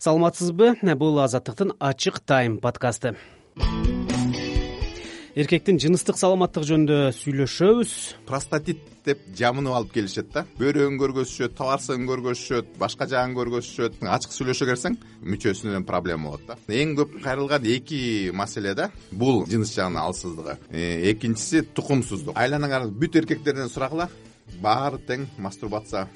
саламатсызбы? Бул азаттыктын ачык тайм подкасты. Эркектин жыныстык саламаттыгы жөнүндө сүйлөшөбүз. Простатит деп жамынып алып келишет да. Бөйрөгүн көргөзүшөт табарсыгын көргөзүшөт башка жагын көргөзүшөт. Ачык сүйлөшө келсең мүчөсүнөн проблема болот да. Эң көп кайрылган эки маселе да бул жыныс жагынын алсыздыгы э, экинчиси тукумсуздук. Айланаңар бүт эркектерден сурагыла баары тең мастурбация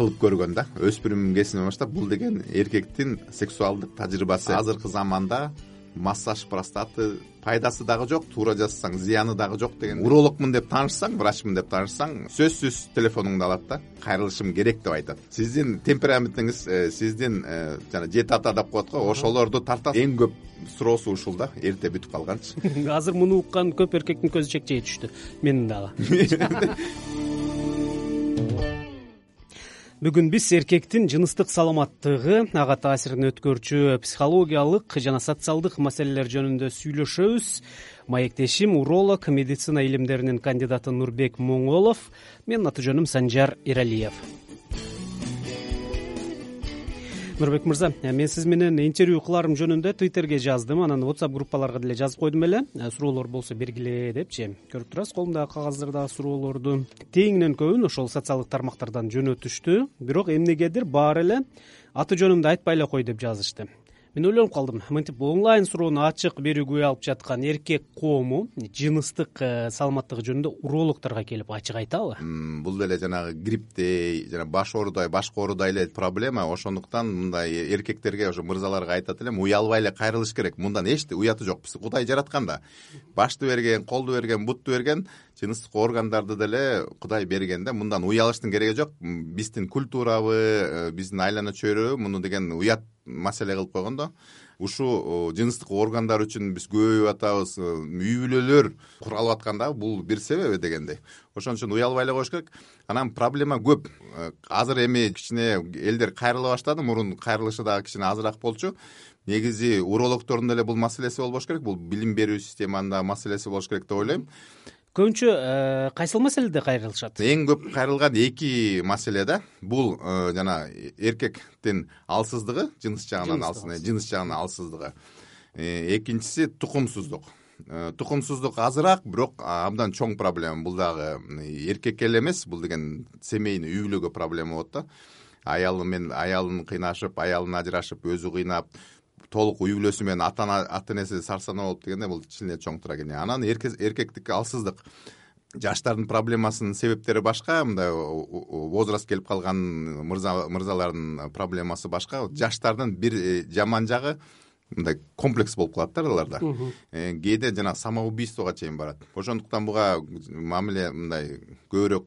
кылып көргөн да. Өспүрүм кезинен баштап бул деген эркектин сексуалдык тажрыйбасы. Азыркы заманда массаж простаты пайдасы дагы жок туура жасасаң зыяны дагы жок деген. Урологмун деп таанышсаң врачмын деп таанышсаң сөзсүз телефонуңду алат да кайрылышым керек деп айтат. Сиздин темпераментиңиз э, сиздин э, жана жети ата деп коет го ошолорду тартат эң көп суроосу ушул да эрте бүтүп калганчы. Азыр муну уккан көп эркектин көзү чекчейе түштү. Менин дагы бүгүн биз эркектин жыныстык саламаттыгы ага таасирин өткөрчү психологиялык жана социалдык маселелер жөнүндө сүйлөшөбүз. Маектешим уролог медицина илимдеринин кандидаты нурбек моңолов менин аты жөнүм санжар эралиев нурбек мырза э, мен сиз менен интервью кылаарым жөнүндө твиттерге жаздым. Анан whatsapp группаларга деле жазып койдум эле. Э, суроолор болсо бергиле депчи. Көрүп турасыз колумдагы кагаздардагы суроолорду. Тегинен көбүн ошол социалдык тармактардан жөнөтүштү. Бирок эмнегедир баары эле аты жөнүмдү айтпай эле кой деп жазышты мен ойлонуп калдым. Мынтип онлайн суроону ачык берүүгө алып жаткан эркек коому жыныстык э, саламаттыгы жөнүндө урологторго келип ачык айтабы бул деле жанагы грипптей жана баш оорудай башка оорудай эле проблема. Ошондуктан мындай эркектерге ошо мырзаларга айтат элем уялбай эле кайрылыш керек мындан эч уяты жок кудай жараткан да. Башты берген колду берген бутту берген жыныстык органдарды деле кудай берген да мындан уялыштын кереги жок. Биздин культурабы э, биздин айлана чөйрөбү муну деген уят маселе кылып койгон да. Ушул жыныстык органдар үчүн биз көбөйүп атабыз үй бүлөлөр куралып аткан дагы бул бир себеби дегендей. Ошон үчүн уялбай эле коюш керек. Анан проблема көп. Э, азыр эми кичине элдер кайрыла баштады мурун кайрылышы дагы кичине азыраак болчу. Негизи урологтордун деле бул маселеси болбош керек бул билим берүү системанын дагы маселеси болуш керек деп ойлойм көбүнчө э, кайсыл маселеде кайрылышат? Эң көп кайрылган эки маселе да бул э, жана эркектин алсыздыгы жыныс жагынан жыныс жагынын алсыздыгы. Э, экинчиси тукумсуздук тукумсуздук азыраак бирок абдан чоң проблема. Бул дагы эркекке эле эмес бул деген семейный үй бүлөгө проблема болот да. Аялы менен аялын кыйнашып аялынан ажырашып өзү кыйнап толук үй бүлөсү менен ата ата энеси сарсанаа болуп дегенде бул кичине чоң трагедия анан эркектики алсыздык жаштардын проблемасынын себептери башка мындай возраст келип калган мырзалардын проблемасы башка. Жаштардын бир э, жаман жагы мындай комплекс болуп калат да аларда э, кээде жанагы самоубийствого чейин барат. Ошондуктан буга мамиле мындай көбүрөөк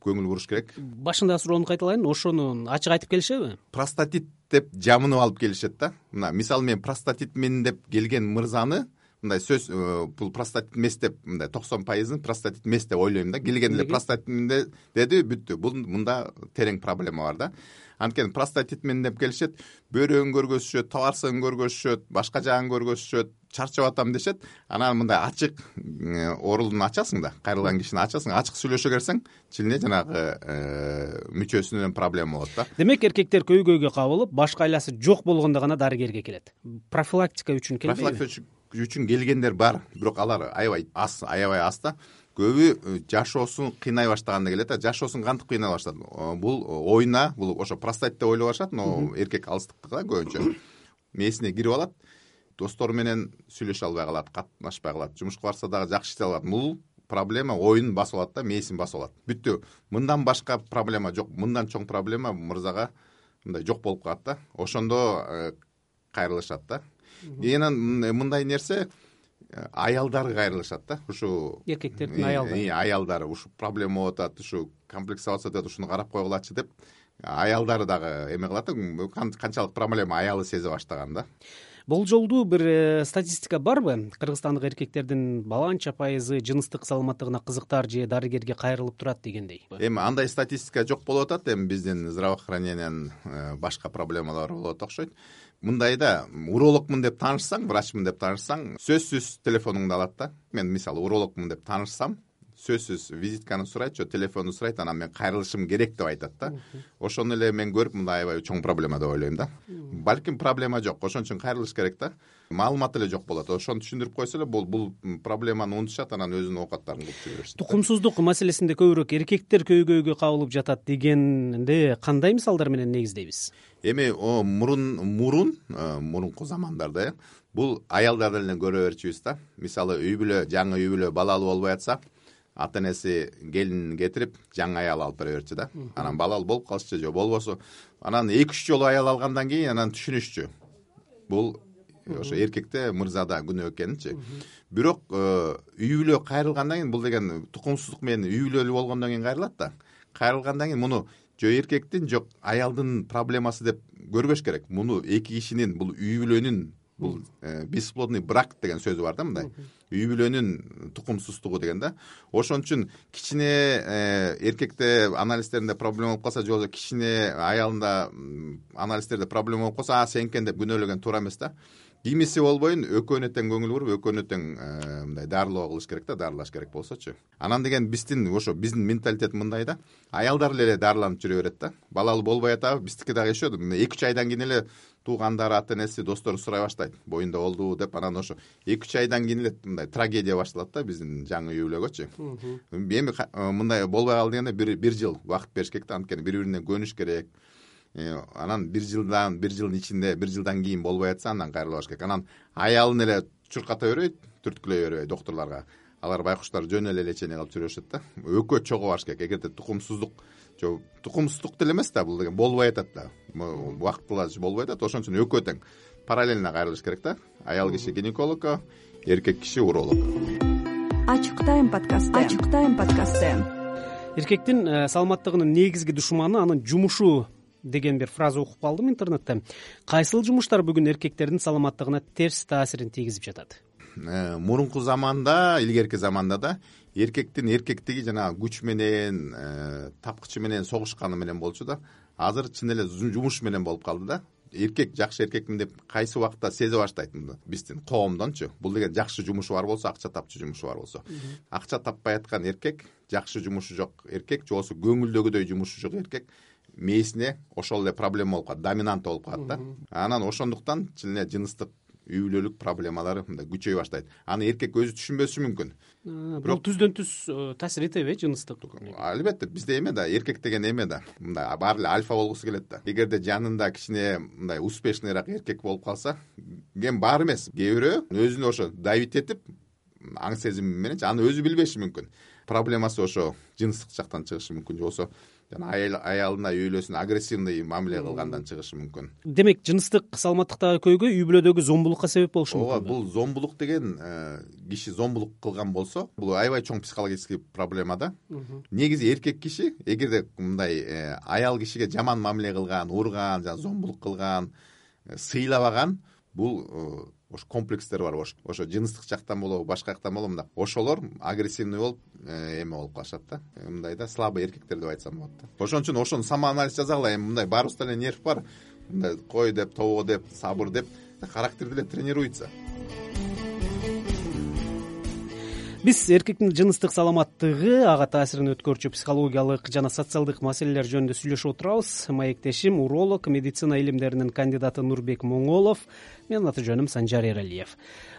көңүл буруш керек. Башындагы суроону кайталайын. Ошону ачык айтып келишеби? Простатит деп жамынып алып келишет да. Мына мисалы мен простатитмин деп келген мырзаны мындай сөз э, бул простатит эмес деп мындай токсон пайызын простатит эмес деп ойлойм да. Келгенде эле простатитмин деди бүттү. Бул мында терең проблема бар да. Анткени простатитмин деп келишет бөйрөгүн көргөзүшөт табарсыгын көргөзүшөт башка жагын көргөзүшөт чарчап атам дешет анан мындай ачык э, оорулууну ачасың да кайрылган кишини ачасың ачык сүйлөшө келсең кичине жанагы э, мүчөсүнөн проблема болот да. Демек эркектер көйгөйгө кабылып башка айласы жок болгондо гана дарыгерге келет. Профилактика үчүн келбейби профилактика үчүн келгендер бар бирок алар аябай аз аябай аз да. Көбү э, жашоосун кыйнай баштаганда келет да. Жашоосун кантип кыйнай баштады бул оюна бул ошо простатит деп ойлоп алышат могу эркек алсыздыкты да көбүнчө. Мээсине кирип алат достору менен сүйлөшө албай калат катнашпай калат. Жумушка барса дагы жакшы иштей албайт бул проблема оюн басып алат да мээсин басып алат. Бүттү мындан башка проблема жок мындан чоң проблема мырзага мындай жок болуп калат да. Ошондо э, кайрылышат да. Анан мындай нерсе аялдары кайрылышат да. Ушу эркектердин аялдары. аялдары. Ушул проблема болуп атат ушу комплексоваться этип атат ушуну карап койгулачы деп аялдары дагы эме кылат да. Канчалык проблема аялы сезе баштаган да болжолдуу бир э, статистика барбы? Кыргызстандык эркектердин баланча пайызы жыныстык саламаттыгына кызыктар же дарыгерге кайрылып турат дегендей. Эми андай статистика жок болуп атат. Эми биздин здравоохранениянын э, башка проблемалары болот окшойт. Мындай да урологмун деп таанышсаң врачмын деп таанышсаң сөзсүз телефонуңду алат да мен мисалы урологмун деп таанышсам сөзсүз визитканы сурайт же телефонду сурайт анан мен кайрылышым керек деп айтат да. Ошону эле мен көрүп мындай аябай чоң проблема деп ойлойм да. Балким проблема жок ошон үчүн кайрылыш керек да. Маалымат эле жок болот. Ошону түшүндүрүп койсо эле бул бул проблеманы унутушат анан өзүнүн оокаттарын кылып жүрө беришет тукумсуздук маселесинде көбүрөөк эркектер көйгөйгө кабылып жатат дегенде кандай мисалдар менен негиздейбиз? Эми мурун мурун э, мурунку замандарда э бул аялдардан эле көрө берчүбүз да. Мисалы үй бүлө жаңы үй бүлө балалуу болбой атса ата энеси келин кетирип жаңы аял алып бере берчү да. Анан балалуу болуп калышчу же болбосо. Анан эки үч жолу аял алгандан кийин анан түшүнүшчү. Бул ошо эркекте мырзада күнөө экенинчи бирок э, үй бүлө кайрылгандан кийин бул деген тукумсуздук менен үй бүлөлүү болгондон кийин кайрылат да. Кайрылгандан кийин муну жо эркектин жок аялдын проблемасы деп көрбөш керек. Муну эки кишинин бул үй бүлөнүн бул э, бесплодный брак деген сөзү бар да мындай. Үй бүлөнүн тукумсуздугу деген да. Ошон үчүн кичине э, эркекте анализдеринде проблема болуп калса же болбосо кичине аялында анализдерде проблема болуп калса а экен деп күнөөлөгөн туура эмес да кимиси болбойн экөөнө тең көңүл буруп экөөнө тең э, мындай дарылоо кылыш керек да дарылаш керек болсочу. Анан деген биздин ошо биздин менталитет мындай да. Аялдар эле дарыланып жүрө берет да. Балалуу болбой атабы биздики дагы иши эки үч айдан кийин эле туугандары ата энеси достору сурай баштайт. Боюнда болдубу деп анан ошо эки үч айдан кийин эле мындай трагедия башталат да биздин жаңы үй бүлөгөчү эми э, мындай болбой калды дегенде бир жыл убакыт бериш керек да. Анткени бири бирине көнүш керек анан бир жылдан бир жылдын ичинде бир жылдан кийин болбой атса андан кайрылбаш керек. Анан аялын эле чурката бербей түрткүлөй бербей доктурларга. Алар байкуштар жөн эле лечение кылып жүрө беришет да. Экөө чогуу барыш керек. Эгерде тукумсуздук же тукумсуздук деле эмес да бул деген болбой атат да. Убактылуу болбой атат. Ошон үчүн экөө тең параллельно кайрылыш керек да. Аял киши гинекологко эркек киши уролог. Ачык тайм подкасты. Ачык тайм подкасты. Эркектин э, саламаттыгынын негизги душманы анын жумушу деген бир фраза угуп калдым интернетте. Кайсыл жумуштар бүгүн эркектердин саламаттыгына терс таасирин тийгизип жатат? Э, мурунку заманда илгерки заманда да эркектин эркектиги жанагы күч менен э, тапкычы менен согушканы менен болчу да азыр чын эле жумуш менен болуп калды да. Эркек жакшы эркекмин деп кайсы убакта сезе баштайт биздин коомдончу. Бул деген жакшы жумушу бар болсо акча тапчу жумушу бар болсо. Акча таппай аткан эркек жакшы жумушу жок эркек же болбосо көңүлдөгүдөй жумушу жок эркек мээсине ошол эле проблема болуп калат доминанта болуп калат да. Анан ошондуктан чын эле жыныстык үй бүлөлүк проблемалары мындай күчөй баштайт. Аны эркек өзү түшүнбөсү мүмкүн. Бирок түздөн түз э, таасир этеби э жыныстык. Албетте бизде эме да эркек деген эме да. Мындай баары эле альфа болгусу келет да. Эгерде жанында кичине мындай успешныйраак эркек болуп калса эми баары эмес. Кээ бирөө өзүнө ошо давить этип аң сезими мененчи аны өзү билбеши мүмкүн. Проблемасы ошо жыныстык жактан чыгышы мүмкүн же болбосо жана аялына үй бүлөсүнө агрессивный мамиле кылгандан чыгышы мүмкүн. Демек жыныстык саламаттыктагы көйгөй үй бүлөдөгү зомбулукка себеп болушу мүмкүн ооба бул зомбулук деген э, киши зомбулук кылган болсо бул аябай чоң психологический проблема да. Негизи эркек киши эгерде мындай э, аял кишиге жаман мамиле кылган урган жана зомбулук кылган э, сыйлабаган бул ошо комплекстер бар ошо жыныстык жактан болобу башка жактан болобу мындай ошолор агрессивный болуп э, эме болуп калышат да. Э, мындай да слабый эркектер деп айтсам болот да. Ошон үчүн ошону самоанализ жасагыла эми мындай баарыбызда эле нерв бар мындай кой деп тобо деп сабыр деп характер деле тренируется биз эркектин жыныстык саламаттыгы ага таасирин өткөрчү психологиялык жана социалдык маселелер жөнүндө сүйлөшүп отурабыз. Маектешим уролог медицина илимдеринин кандидаты нурбек моңолов. Менин аты жөнүм санжар эралиев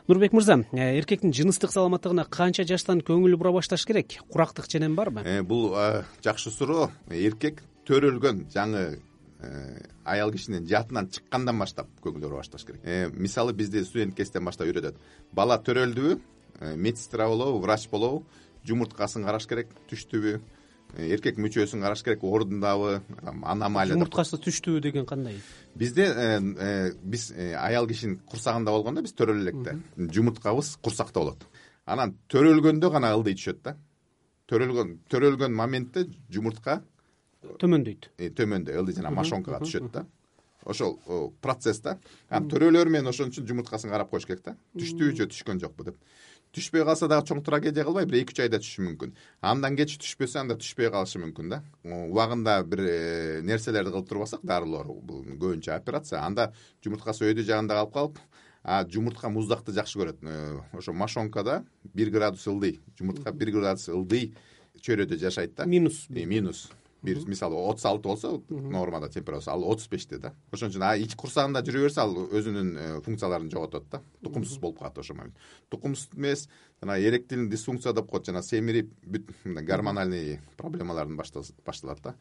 нурбек мырза э, эркектин жыныстык саламаттыгына канча жаштан көңүл бура башташ керек? Курактык ченем барбы? Э, бул жакшы суроо. Эркек төрөлгөн жаңы э, аял кишинин жатынан чыккандан баштап көңүл бура башташ керек. Мисалы бизде студент кезден баштап үйрөтөт. Бала төрөлдүбү медсестра болобу врач болобу жумурткасын караш керек түштүбү. Э, эркек мүчөсүн караш керек ордундабы аномалия жумурткасы түштүбү деген кандай? Бизде э, биз аял кишинин курсагында болгондо биз төрөлө электе жумурткабыз курсакта болот. Анан төрөлгөндө гана ылдый түшөт да. Төрөлгөн төрөлгөн моментте жумуртка төмөндөйт. төмөндөй ылдый жана мошонкага түшөт да. Ошол процесс да. Анан төрөлөр менен ошон үчүн жумурткасын карап коюш керек да. Түштүбү же түшкөн жокпу деп түшпөй калса дагы чоң трагедия кылбай бир эки үч айда түшүшү мүмкүн. Андан кеч түшпөсө анда түшпөй калышы мүмкүн да. Убагында бир нерселерди кылып турбасак дарылоо бул көбүнчө операция. Анда жумурткасы өйдө жагында калып калып а жумуртка муздакты жакшы көрөт. Ошо мошонкада бир градус ылдый. Жумуртка бир градус ылдый чөйрөдө жашайт да. Минус. Минус бир мисалы отуз алты болсо нормада температурасы ал отуз беште да. Ошон үчүн а ички курсагында жүрө берсе ал өзүнүн э, функцияларын жоготот да. Тукумсуз болуп калат ошол момент. Тукумсуз эмес жанагы эректильный дисфункция деп коет жана семирип бүт гормональный проблемалардан башталат да.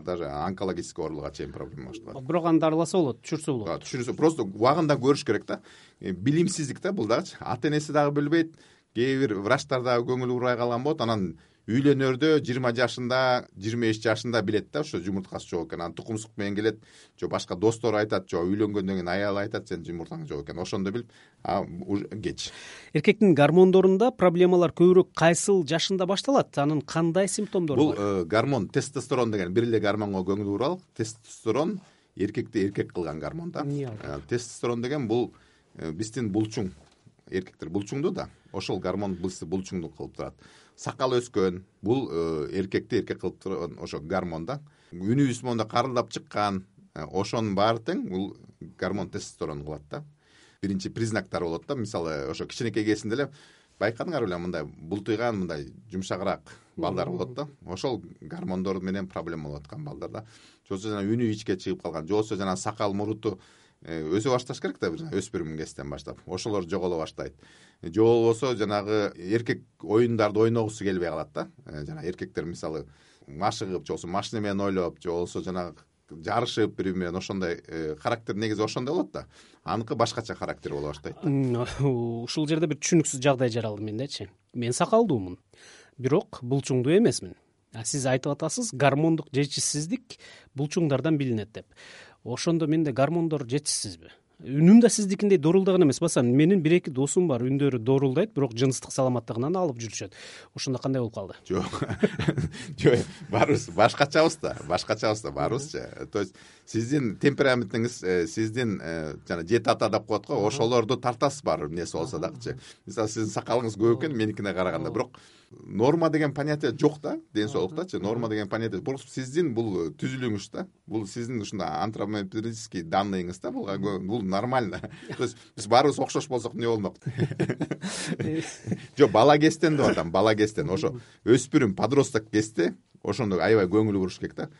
Даже онкологический ооруларга чейин проблема башталат. Бирок аны дарыласа болот түшүрсө болот. Түшүрсө просто убагында көрүш керек да. Э, билимсиздик да бул дагычы ата энеси дагы билбейт кээ бир врачтар дагы көңүл бурбай калган болот анан үйлөнөрдө жыйырма жашында жыйырма беш жашында билет да ошо жумурткасы жок экен. Анан тукумсук менен келет. Же башка достору айтат же үйлөнгөндөн кийин аялы айтат сенин жумуртаң жок экен. Ошондо билип кеч. Эркектин гормондорунда проблемалар көбүрөөк кайсыл жашында башталат? Анын кандай симптомдору бар? бул э, гормон тестостерон деген. Бир эле гормонго көңүл буралы тестостерон эркекти эркек кылган гормон да. Э, тестостерон деген бул э, биздин булчуң. Эркектер булчуңдуу да. Ошол гормон бизди булчуңдуу кылып турат сакал өскөн. Бул э, эркекти эркек кылып турган ошо гормон да үнүбүз моундай карылдап чыккан э, ошонун баары тең бул гормон тестостерон кылат да. Биринчи признактары болот да. Мисалы ошо кичинекей кезинде эле байкадыңар беле мындай бултуйган мындай жумшагыраак балдар болот да. Ошол гормондор менен проблема болуп аткан балдар да. Же болбосо жана үнү ичке чыгып калган же болбосо жанагы сакал муруту Э, өсө башташ керек да өспүрүм кезден баштап. Ошолор жоголо баштайт. Же болбосо жанагы эркек оюндарды ойногусу келбей калат да. Э, жанагы эркектер мисалы машыгып же болбосо машина менен ойлоп же болбосо жанагы жарышып бири бири менен ошондой э, характер негизи ошондой болот да. Аныкы башкача характер боло баштайт ушул жерде бир түшүнүксүз жагдай жаралды мендечи мен сакалдуумун. Бирок булчуңдуу эмесмин. Сиз айтып атасыз гормондук жетишсиздик булчуңдардан билинет деп ошондо менде гормондор жетишсизби. Үнүм да сиздикиндей доорулдаган эмес. Басам менин бир эки досум бар үндөрү доорулдайт бирок жыныстык саламаттыгынан алып жүрүшөт. Ошондо кандай болуп калды? Жок. Жок баарыбыз башкачабыз да башкачабыз да баарыбызчы то есть сиздин темпераментиңиз э, сиздин э, жана жети ата деп коет го ошолорду тартасыз баары бир нерсе болсо дагычы мисалы сиздин сакалыңыз көп экен меникине караганда. Бирок норма деген понятие жок да ден соолуктачы. норма деген понятие. Бул сиздин бул түзүлүңүз да. Бул сиздин ушундай антропометрический данныйыңыз да. Бул бул нормально. То есть биз баарыбыз окшош болсок эмне болмок? Жок бала кезден деп атам бала кезден. Ошо өспүрүм подросток кезде ошондо аябай көңүл буруш керек да.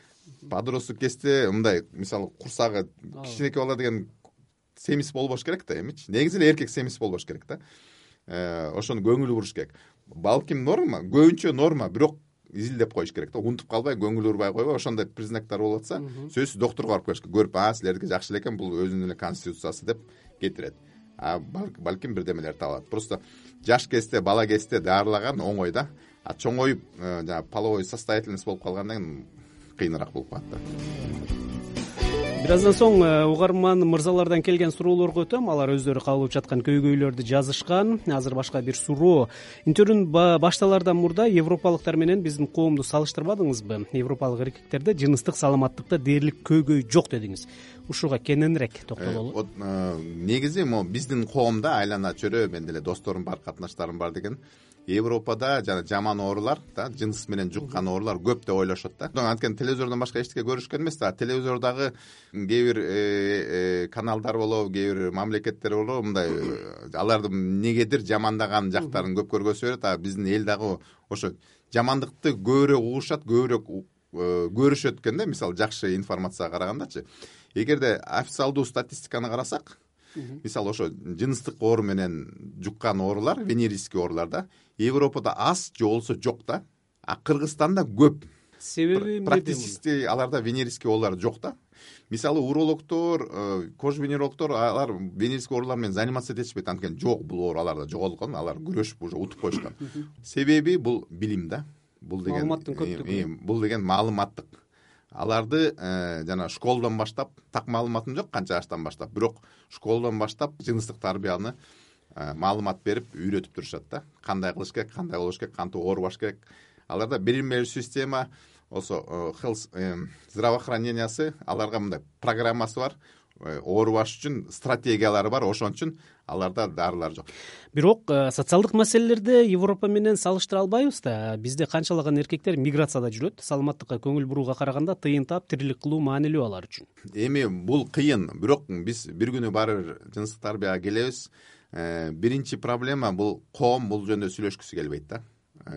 Подросток кезде мындай мисалы курсагы кичинекей бала деген семиз болбош керек да эмичи негизи эле эркек семиз болбош керек да. Э, ошону көңүл буруш керек балким норма көбүнчө норма. Бирок изилдеп коюш керек да. Унутуп калбай көңүл бурбай койбой ошондой признактар болуп атса сөзсүз доктурга барып көрүш керек. Көрүп а силердики жакшы эле экен бул өзүнүн эле конституциясы деп кетирет. А балким бирдемелер табылат просто жаш кезде бала кезде дарылаган оңой да. А чоңоюп э, жанагы половой состоятельность болуп калгандан кийин кыйыныраак болуп калат да бир аздан соң э, угарман мырзалардан келген суроолорго өтөм. Алар өздөрү кабыл алып жаткан көйгөйлөрдү жазышкан. Азыр башка бир суроо. Интервьюн башталаардан мурда европалыктар менен биздин коомду салыштырбадыңызбы? Европалык эркектерде жыныстык саламаттыкта дээрлик көйгөй жок дедиңиз ушуга кененирээк токтололу. Э, э, негизи могу биздин коомдо айлана чөйрө менин деле досторум бар катнаштарым бар деген. Европада жана жаман оорулар да жыныс менен жуккан оорулар көп деп ойлошот да. Анткени телевизордон башка эчтеке көрүшкөн эмес да. Телевизордогу кээ бир э, каналдар болобу кээ бир мамлекеттер болобу мындай э, аларды эмнегедир жамандаган жактарын көп көргөзө берет. А биздин эл дагы ошо жамандыкты көбүрөөк угушат көбүрөөк көрүшөт экен да. Мисалы жакшы информацияга карагандачы эгерде официалдуу статистиканы карасак мисалы ошо жыныстык оору менен жуккан оорулар венерический оорулар да европада аз же болбосо жок да а кыргызстанда көп. Себеби практически аларда венерический оорулар жок да. Мисалы урологдор э, кожо венерологдор алар венерический оорулар менен заниматься этишпейт анткени жок бул оору аларда жоголуп калган алар күрөшүп уже утуп коюшкан. Себеби бул билим да. Бул деген маалыматтын көптүгү бул деген маалыматтык аларды э, жана школдон баштап так маалыматым жок канча жаштан баштап. Бирок школдон баштап жыныстык тарбияны э, маалымат берип үйрөтүп турушат да. Кандай кылыш керек кандай болуш керек кантип оорубаш керек. Аларда билим берүү система болсо э, здравоохранениясы аларга мындай программасы бар. Оорубаш үчүн стратегиялары бар ошон үчүн аларда дарылар жок. Бирок э, социалдык маселелерде европа менен салыштыра албайбыз да. Бизде канчалаган эркектер миграцияда жүрөт. Саламаттыкка көңүл бурууга караганда тыйын таап тирилик кылуу маанилүү алар үчүн. Эми бул кыйын. Бирок биз бир күнү баары бир жыныстык тарбияга келебиз. Биринчи проблема бул коом бул жөнүндө сүйлөшкүсү келбейт да.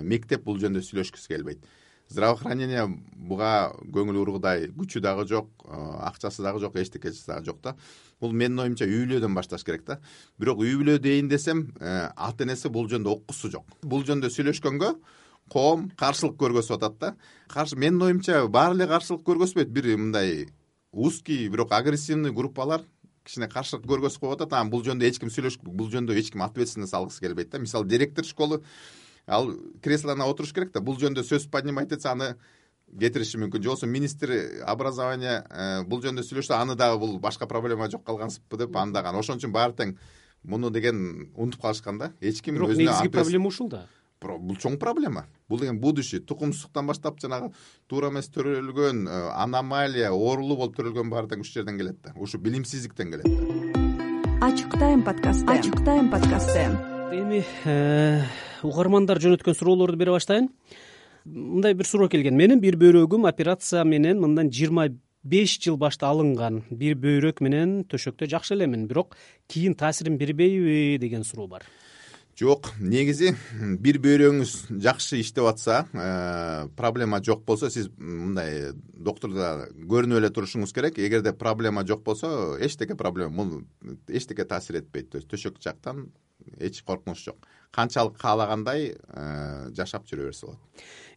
Мектеп бул жөнүндө сүйлөшкүсү келбейт здравоохранение буга көңүл бургудай күчү дагы жок акчасы дагы жок эчтекеси дагы жок да. Бул менин оюмча үй бүлөдөн башташ керек да. Бирок үй бүлө дейин десем э, ата энеси бул жөнүндө уккусу жок. Бул жөнүндө сүйлөшкөнгө коом каршылык көргөзүп атат да. Каршы менин оюмча баары эле каршылык көргөзбөйт бир мындай узкий бирок агрессивный группалар кичине каршылык көргөзүп коюп атат. Анан бул жөнүндө эч ким сүйлөш бул жөнүндө эч ким ответственность алгысы келбейт да. Мисалы директор школы ал креслоуна отуруш керек да. Бул жөнүндө сөз поднимать этсе аны кетириши мүмкүн же болбосо министр образования э, бул жөнүндө сүйлөшсө аны дагы бул башка проблема жоқ калгансызбы деп аны дагы ошон үчүн баары тең муну деген унутуп калышкан да. Эч ким бирок негизги проблема ушул да. Бул чоң проблема. Бул деген будущий. Тукумсуздуктан баштап жанагы туура эмес төрөлгөн э, аномалия оорулуу болуп төрөлгөн баары тең ушул жерден келет да. Ушу билимсиздиктен келет да. Ачык тайм подкасты. Ачык тайм подкасты. Эми э, угармандар жөнөткөн суроолорду бере баштайын. Мындай бир суроо келген. Менин бир бөйрөгүм операция менен мындан жыйырма беш жыл башта алынган. Бир бөйрөк менен төшөктө жакшы элемин. Бирок кийин таасирин бербейби деген суроо бар. Жок. Негизи бир бөйрөгүңүз жакшы иштеп атса э, проблема жок болсо сиз мындай доктурда көрүнүп эле турушуңуз керек. Эгерде проблема жок болсо эчтеке проблема бул эчтеке таасир этпейт. То есть төшөк жактан эч коркунуч жок канчалык каалагандай э, жашап жүрө берсе болот.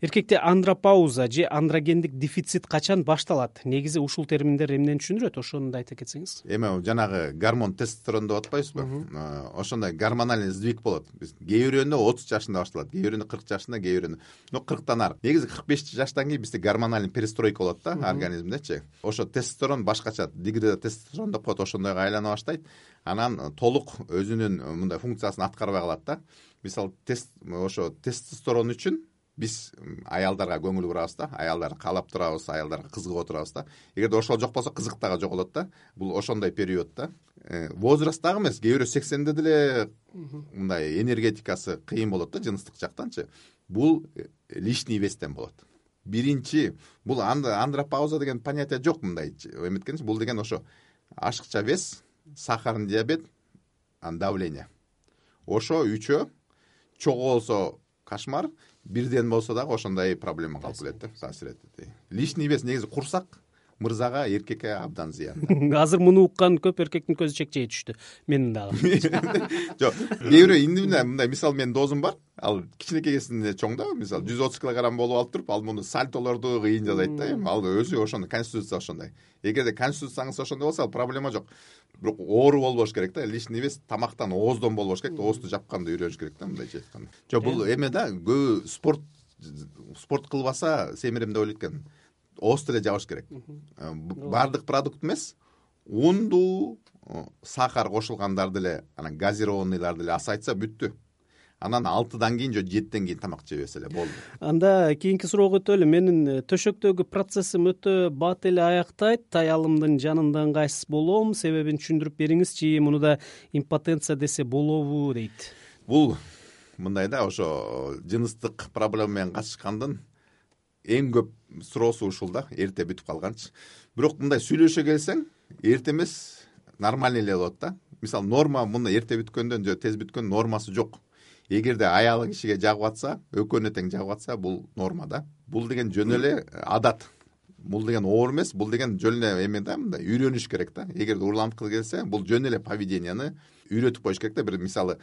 Эркекте андропауза же андрогендик дефицит качан башталат? Негизи ушул терминдер эмнени түшүндүрөт? Ошону да айта кетсеңиз. Эми жанагы гормон тестостерон деп атпайбызбы э, ошондой гормональный сдвиг болот. Кээ бирөөндө отуз жашында башталат кээ бирөөндө кырк жашында кээ бирөөндө ну кырктан ары. Негизи кырк беш жаштан кийин бизде гормональный перестройка болот да организмдечи. Ошо тестостерон башкача дегидротерон деп коет ошондойго айлана баштайт. Анан толук өзүнүн мындай функциясын аткарбай калат да мисалы ошо тестостерон үчүн биз аялдарга көңүл бурабыз да аялдарды каалап турабыз аялдарга кызыгып отурабыз да. Эгерде ошол жок болсо кызык дагы жоголот да бул ошондой период да. Э, возраст дагы эмес кээ бирөө сексенде деле мындай энергетикасы кыйын болот да жыныстык жактанчы. Бул э, лишний вестен болот. Биринчи бул андропауза деген понятие жок мындай эметкенчи бул деген ошо ашыкча вес сахарный диабет анан давление. Ошо үчөө чогуу болсо кошмар бирден болсо дагы ошондой проблема калып келет да таасир этет лишний вес негизи курсак мырзага эркекке абдан зыян азыр муну уккан көп эркектин көзү чекчейе түштү. Менин дагы. Жок кээ бирөө мындай мисалы менин досум бар. Ал кичинекей кезинде чоң да мисалы жүз отуз килограмм болуп алып туруп ал муну сальтолорду кыйын жасайт да. Эми ал өзү ошондой конституция ошондой. Эгерде конституцияңыз ошондой болсо ал проблема жок бирок оору болбош керек да лишний вес тамактан ооздон болбош керек да оозду жапканды үйрөнүш керек да мындайча айтканда. Жок бул эме да көбү спорт спорт кылбаса семирем деп ойлойт экен ооз деле жабыш керек. Э, баардык продукт эмес ундуу э, сахар кошулгандар деле анан газированныйлар деле азайтса бүттү анан алтыдан кийин же жетиден кийин тамак жебесе эле болду. Анда кийинки суроого өтөлү менин э, төшөктөгү процессим өтө бат эле аяктайт. Аялымдын жанында ыңгайсыз болом себебин түшүндүрүп бериңизчи муну да импотенция десе болобу дейт. Бул мындай да ошо жыныстык проблема менен катышкандын эң көп суроосу ушул да эрте бүтүп калганчы. Бирок мындай сүйлөшө келсең эрте эмес нормальный эле болот да. Мисалы норма мындай эрте бүткөндөн же тез бүткөндөн нормасы жок эгерде аялы кишиге жагып атса экөөнө тең жагып атса бул норма да. Бул деген жөн эле адат. Бул деген оору эмес бул деген жөн эле эме да мындай үйрөнүш керек да. Эгерде урланткы келсе бул жөн эле поведенияны үйрөтүп коюш керек да. Бир мисалы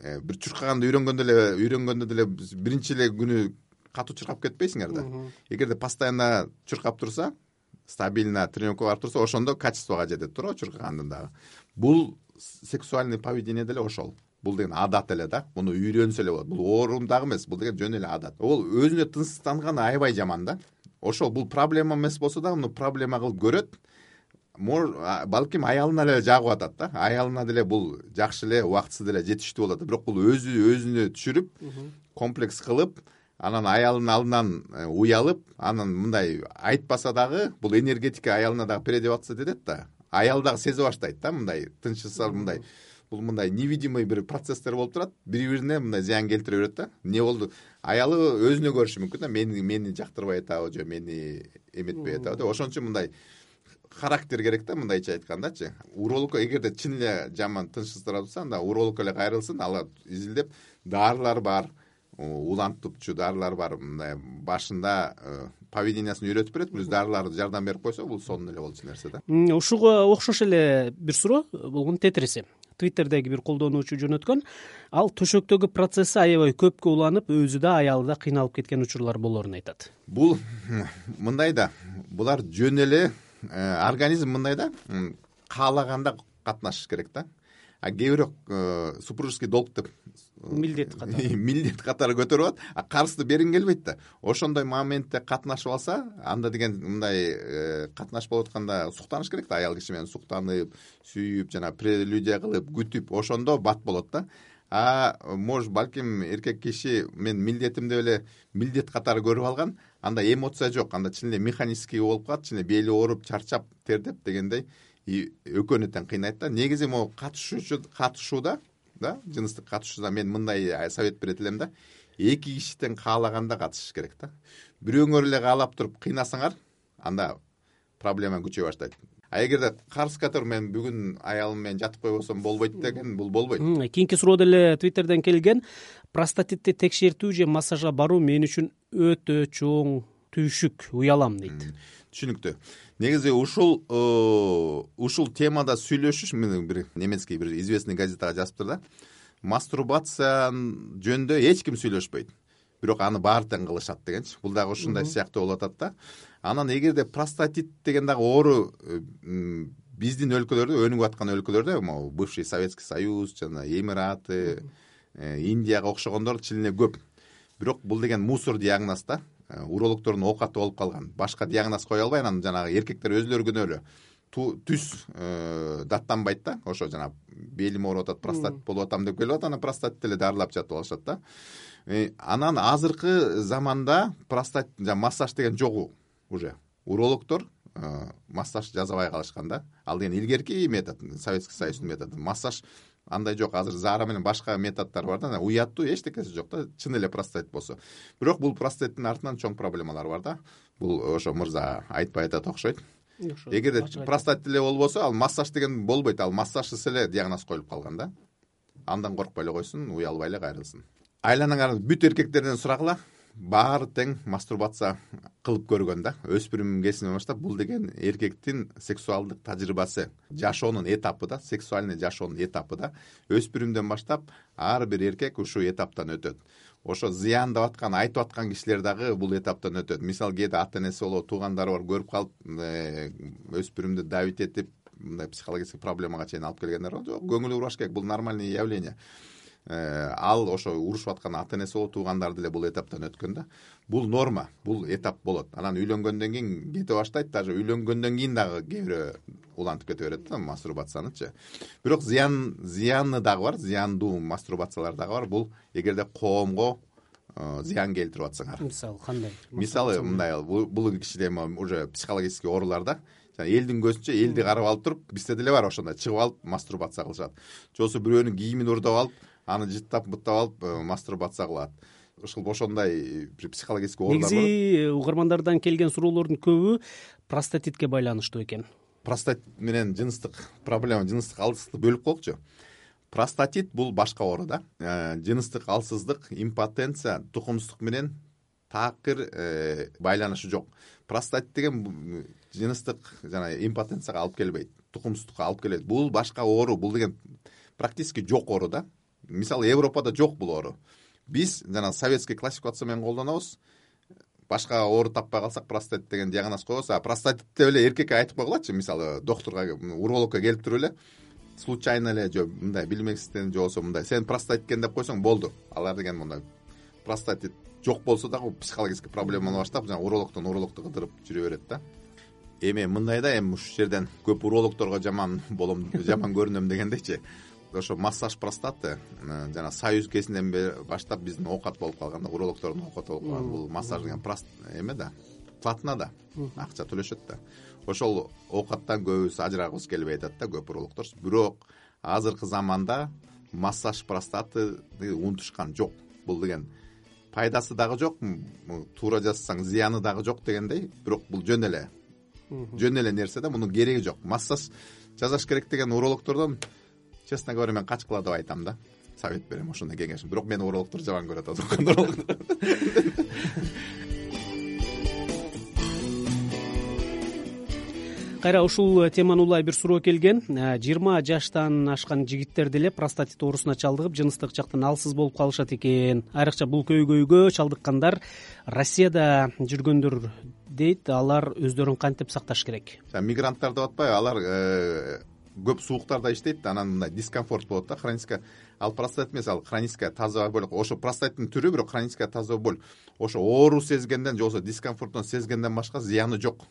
э, бир чуркаганды үйрөнгөндө эле үйрөнгөндө деле биринчи эле күнү катуу чуркап кетпейсиңер да. Эгерде постоянно чуркап турса стабильно тренировкага барып турса ошондо качествого жетет туурабы чуркагандын дагы. Бул сексуальный поведение деле ошол бул деген адат эле да. Муну үйрөнсө эле болот. Бул оору дагы эмес. Бул деген жөн эле адат. Ол өзүнө тынчсызданган аябай жаман да. Ошол бул проблема эмес болсо дагы муну проблема кылып көрөт. Балким аялына эле жагып атат да. Аялына деле бул жакшы эле убактысы деле жетиштүү болот. Бирок бул өзү өзүнө түшүрүп комплекс кылып анан аялынын алдынан э, уялып анан мындай айтпаса дагы бул энергетика аялына дагы передаваться этет да. Аял дагы сезе баштайт да мындай тынчсызса мындай бул мындай невидимый бир процесстер болуп турат. Бири бирине мындай зыян келтире берет да. Эмне болду? Аялы өзүнө көрүшү мүмкүн да. Мени мени жактырбай атабы же мени эметпей атабы деп ошон үчүн мындай характер керек да мындайча айткандачы. Урологко эгерде чын эле жаман тынчсыз турат болсо анда урологко эле кайрылсын ала изилдеп дарылар бар улантуучу дарылар бар мындай башында э, поведениясын үйрөтүп берет. Плюс дарыларды жардам берип койсо бул сонун эле болчу нерсе да. Ушуга окшош эле бир суроо. Болгон тетириси твиттердеги бир колдонуучу жөнөткөн. Ал төшөктөгү процесси аябай көпкө уланып өзү да аялы да кыйналып кеткен учурлар болоорун айтат. Бул мындай да. Булар жөн эле э, организм мындай да. Каалаганда катнашыш керек да а кээ бирөөк э, супружеский долг деп милдет катары. милдет катары көтөрүп алат а карызды бергиң келбейт да. Ошондой моментте катнашып алса анда деген мындай э, катнаш болуп атканда суктаныш керек да. Аял киши менен суктанып сүйүп жана прелюдия кылып күтүп ошондо бат болот да. А может балким эркек киши мен милдетим деп эле милдет катары көрүп алган анда эмоция жок. Анда чын эле механический болуп калат чын эле бели ооруп чарчап тердеп дегендей экөөнү тең кыйнайт да. Негизи могу катышуучу катышууда да жыныстык катышууда мен мындай совет берет элем да. Эки киши тең каалаганда катышыш керек да. Бирөөңөр эле каалап туруп кыйнасаңар анда проблема күчөй баштайт. А эгерде карыз который мен бүгүн аялым менен жатып койбосом болбойт деген бул болбойт. Кийинки суроо деле твиттерден келген. Простатитти текшертүү же массажга баруу мен үчүн өтө чоң түйшүк уялам дейт. Түшүнүктүү. Негизи ушул ушул темада сүйлөшүш мен бир немецкий бир известный газетага жазыптыр да. Мастурбация жөнүндө эч ким сүйлөшпөйт. Бирок аны баары тең кылышат дегенчи. Бул дагы ушундай сыяктуу болуп атат да. Анан эгерде простатит деген дагы оору биздин өлкөлөрдө өнүгүп аткан өлкөлөрдө могу бывший советский союз жана эмираты э, индияга окшогондор эле көп. Бирок бул деген мусор диагноз да урологдордун оокаты болуп калган. Башка диагноз кое албай анан жанагы эркектер өзүлөрү күнөөлүү түз э, даттанбайт да. Ошо жанагы белим ооруп атат простатит болуп атам деп келип атат анан простатит эле дарылап жатып алышат да. Э, анан азыркы заманда простатит жанаг массаж деген жок уже. Урологдор массаж жасабай калышкан да. Ал деген илгерки метод советский союздун методу. Массаж андай жок азыр зара менен башка методдор бар да уяттуу эчтекеси жок да чын эле простатит болсо. Бирок бул простатиттин артынан чоң проблемалар бар да. Бул ошо мырза айтпай атат окшойт. Эгерде простатит эле болбосо ал массаж деген болбойт ал массажсыз эле диагноз коюлуп калган да. Андан коркпой эле койсун уялбай эле кайрылсын. Айланаңар бүт эркектерден сурагыла баары тең мастурбация кылып көргөн да. Өспүрүм кезинен баштап бул деген эркектин сексуалдык тажрыйбасы жашоонун этапы да сексуальный жашоонун этапы да. Өспүрүмдөн баштап ар бир эркек ушул этаптан өтөт. Ошо зыяндап аткан айтып аткан кишилер дагы бул этаптан өтөт. Мисалы кээде ата энеси болобу туугандары бар көрүп калып э, өспүрүмдү давить этип мындай психологический проблемага чейин алып келгендер бар. Жок көңүл бурбаш керек бул нормальный явление ал ошо урушуп аткан ата энеси болобу туугандары деле бул этаптан өткөн да. Бул норма бул этап болот. Анан үйлөнгөндөн кийин кете баштайт даже үйлөнгөндөн кийин дагы кээ бирөө улантып кете берет да мастурбациянычы бирок зыян зыяны дагы бар зыяндуу мастурбациялар дагы бар. Бул эгерде коомго э, зыян келтирип атсаңар. Мисалы кандай мисалы мындай бул кичиде эми уже психологический оорулар да элдин көзүнчө элди карап алып туруп бизде деле бар ошондой. Чыгып алып мастурбация кылышат. Же болбосо бирөөнүн кийимин уурдап алып аны жыттап буттап алып э, мастурбация кылат. Ушул ошондой бир психологический оорулар негизи э, угармандардан келген суроолордун көбү простатитке байланыштуу экен. Простатит менен жыныстык проблема жыныстык алсыздыкты бөлүп коелучу простатит бул башка оору да. Э, жыныстык алсыздык импотенция тукумсуздук менен такыр байланышы жок. Простатит деген жыныстык жана импотенцияга алып келбейт тукумсуздукка алып келбейт. Бул башка оору бул деген практически жок оору да мисалы европада жок бул оору. Биз жанагы советский классификация менен колдонобуз. Башка оору таппай калсак простатит деген диагноз коебуз. А простатит деп эле эркекке айтып койгулачы мисалы доктурга урологко келип туруп эле случайно эле же мындай билместен же болбосо мындай сен простатит экен деп койсоң болду. Алар деген мондай простатит жок болсо дагы психологический проблеманы баштап жанаг урологдон урологду кыдырып жүрө берет да. Эми мындай да эми ушул жерден көп урологдорго жаман болом жаман көрүнөм дегендейчи ошо массаж простаты жана союз кезинен баштап биздин оокат болуп калган да урологдордун оокаты болуп калган бул массаж деген эме да платно да акча төлөшөт да. Ошол оокаттан көбүбүз ажырагыбыз келбей атат да көп урологдор. Бирок азыркы заманда массаж простатыны унутушкан жок. Бул деген пайдасы дагы жок туура жасасаң зыяны дагы жок дегендей бирок бул жөн эле. Жөн эле нерсе да мунун кереги жок. Массаж жасаш керек деген урологдордон честно говоря мен качкыла деп айтам да. Совет берем ошондой кеңешим. Бирок мени урологдор жаман көрөт кайра ушул теманы улай бир суроо келген. Э, жыйырма жаштан ашкан жигиттер деле простатит оорусуна чалдыгып жыныстык жактан алсыз болуп калышат экен. Айрыкча бул көйгөйгө чалдыккандар россияда жүргөндөр дейт алар өздөрүн кантип сакташ керек? Мигранттар деп атпайбы. Алар э, көп сууктарда иштейт да анан мындай дискомфорт болот да хроническая ал простатит эмес ал хроническая тазовая боль. Ошо простатиттин түрү бирок хроническая тазовая боль. Ошо оору сезгенден же болбосо дискомфорттун сезгенден башка зыяны жок.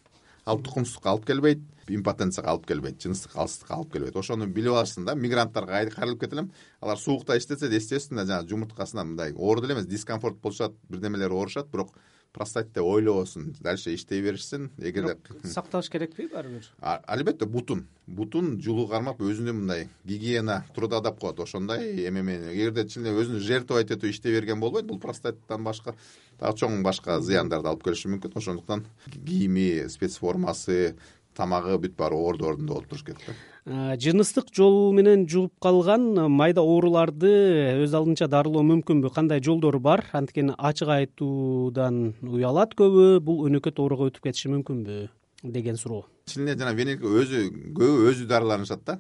Ал тукумсуздукка алып келбейт импотенцияга алып келбейт жыныстык алсыздыкка алып келбейт. Ошону билип алышсын да мигранттарга кайрылып кетелем. Алар суукта иштесе да жанагы жумурткасынан мындай оору деле эмес дискомфорт болушат бирдемелери оорушат. Бирок простатит деп ойлобосун дальше иштей беришсин эгерде сакташ керекпи баары бир албетте бутун. Бутун жулуу кармап өзүнө мындай гигиена труда деп коет ошондой эме менен эгерде чын эле өзүнү жертвовать этип иштей берген болбойт бул простатиттан башка дагы чоң башка зыяндарды алып келиши мүмкүн. Ошондуктан кийими спец формасы тамагы бүт баары ордорунда болуп туруш керек да. Жыныстык жол менен жугуп калган майда ооруларды өз алдынча дарылоо мүмкүнбү? Кандай жолдору бар? Анткени ачык айтуудан уялат көбү бул өнөкөт ооруга өтүп кетиши мүмкүнбү деген суроо. Чын эле жана өзү көбү өзү дарыланышат да.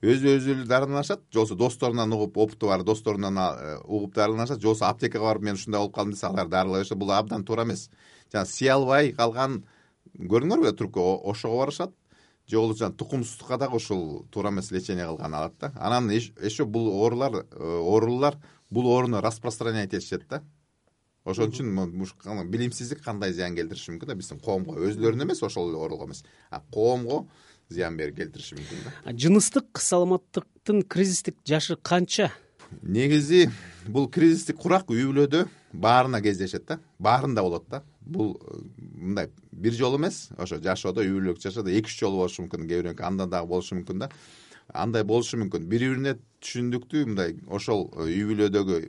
Өзү өзү дарыланышат же болбосо досторунан угуп опыту бар досторунан э, угуп дарыланышат же болбосо аптекага барып мен ушундай болуп калдым десе алар дарылай беришет бул абдан туура эмес. Жана сыя албай калган көрдүңөрбү трубка ошого барышат. Же болбосо тукумсуздукка дагы ушул туура эмес лечение кылган алат да. Анан еще бул оорулар э, оорулуулар бул ооруну распространять этишет да. Ошон үчүн билимсиздик кандай зыян келтириши мүмкүн да? Биздин коомго өзүлөрүнө эмес ошол эле ооруга эмес. А коомго зыян келтириши мүмкүн да. Жыныстык саламаттыктын кризистик жашы канча? Негизи бул кризистик курак үй бүлөдө баарына кездешет да. Баарында болот да. Бул э, мындай бир жолу эмес. Ошо жашоодо үй бүлөлүк жашоодо эки үч жолу болушу мүмкүн. Кээ бирөөкү андан дагы болушу мүмкүн да. Андай болушу мүмкүн. Бири бирине түшүндүктүү мындай ошол э, үй бүлөдөгү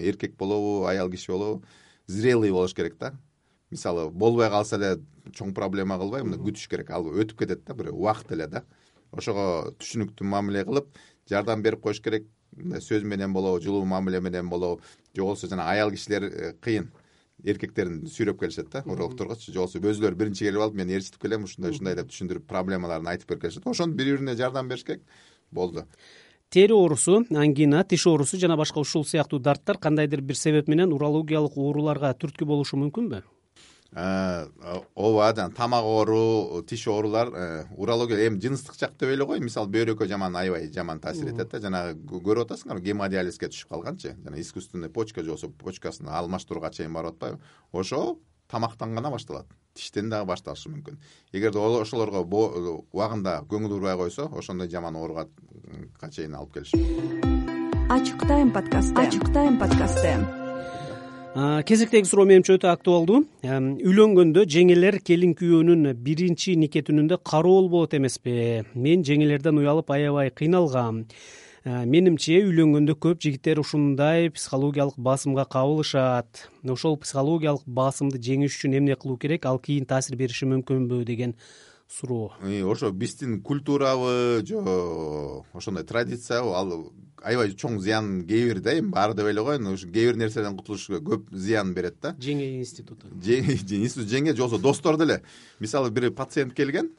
эркек болобу аял киши болобу зрелый болуш керек да. Мисалы болбой калса эле чоң проблема кылбай мындай күтүш керек. Ал өтүп кетет да бир убакыт эле да. Ошого түшүнүктүү мамиле кылып жардам берип коюш керек сөз менен болобу жылуу мамиле менен болобу же болбосо жана аял кишилер э, кыйын эркектерин сүйрөп келишет да урологторгочу же болбосо өзүлөрү биринчи келип алып мен ээрчитип келем ушундай ушундай деп түшүндүрүп проблемаларын айтып берип келишет ошону бири бирине жардам бериш керек болду. Тери оорусу ангина тиш оорусу жана башка ушул сыяктуу дарттар кандайдыр бир себеп менен урологиялык ооруларга түрткү болушу мүмкүнбү ооба жана тамак оору тиш оорулар э, урология эми жыныстык жакта эле го мисалы бөйрөккө жаман аябай жаман таасир этет да. Жанагы көрүп атасыңарбы гемодиализге түшүп калганчы. Жана искусственный почка же болбосо почкасын алмаштырууга чейин барып атпайбы. Ошол тамактан гана башталат. Тиштен дагы башталышы мүмкүн. Эгерде ошолорго убагында көңүл бурбай койсо ошондой жаман ооруга чейин алып келиши мүмкүн ачык тайм подкасты. Ачык тайм подкасты кезектеги суроо менимче өтө актуалдуу. Үйлөнгөндө жеңелер келин күйөөнүн биринчи нике түнүндө кароол болот эмеспи. Мен жеңелерден уялып аябай кыйналгам. Менимче үйлөнгөндө көп жигиттер ушундай психологиялык басымга кабылышат. Ошол психологиялык басымды жеңиш үчүн эмне кылуу керек ал кийин таасир бериши мүмкүнбү деген суроо. Ошо биздин культурабы же ошондой традициябы ал аябай чоң зыян кээ бир да эми баары деп эле коеюн. Ушу кээ бир нерседен кутулуш көп зыян берет да. Жеңе институту. Институт жеңе. Же болбосо достор деле. Мисалы бир пациент келген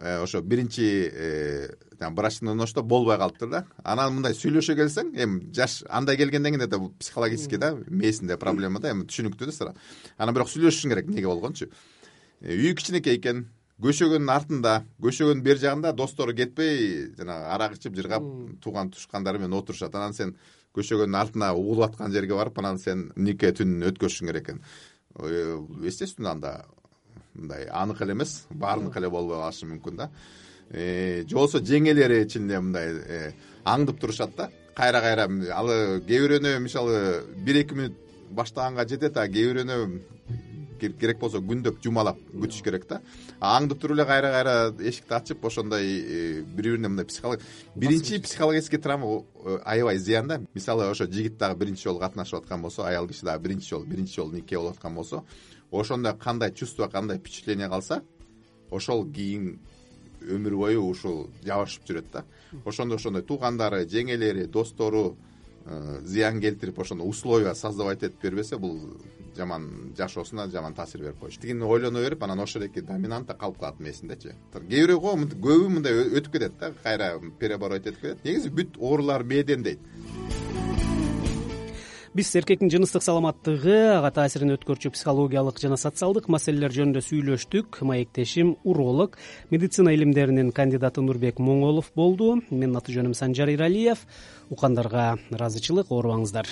э, ошо биринчи э, брачный ночто болбой калыптыр да. Анан мындай сүйлөшө келсең эми жаш андай келгенден кийин это психологический да мээсинде проблема да эми түшүнүктүү да анан бирок сүйлөшүшүң керек эмнеге болгончу? Э, үй кичинекей экен көшөгөндүн артында көшөгөнүн бери жагында достору кетпей жанагы арак ичип жыргап тууган тушкандары менен отурушат. Анан сен көшөгөндүн артына угулуп аткан жерге барып анан сен нике түнүн өткөрүшүң керек экен. Естественно анда мындай аныкы эле эмес баарыныкы эле болбой калышы мүмкүн да. Э, же болбосо жеңелери чын мындай э, аңдып турушат да. Кайра кайра ал кээ бирөөнө мисалы бир эки мүнөт баштаганга жетет а кээ бирөөнө керек болсо күндөп жумалап күтүш керек да. Аңдып туруп эле кайра кайра эшикти ачып ошондой бири бирине мындай психолог биринчи психологический травма аябай зыян да. Мисалы ошо жигит дагы биринчи жолу катнашып аткан болсо аял киши дагы биринчи жолу биринчи жолу нике болуп аткан болсо ошондо кандай чувство кандай впечатление калса ошол кийин өмүр бою ушул жабышып жүрөт да. Ошондо ошондой туугандары жеңелери достору э, зыян келтирип ошондо условия создавать этип бербесе бул жаман жашоосуна жаман таасир берип коюшу тигини ойлоно берип анан ошол эки доминанта калып калат мээсиндечи кээ бирөөгө көбү мындай өтүп кетет да кайра переоборот этип кетет. Негизи бүт оорулар мээден дейт. Биз эркектин жыныстык саламаттыгы ага таасирин өткөрчү психологиялык жана социалдык маселелер жөнүндө сүйлөштүк. Маектешим уролог медицина илимдеринин кандидаты нурбек моңолов болду. Менин аты жөнүм санжар эралиев уккандарга ыраазычылык оорубаңыздар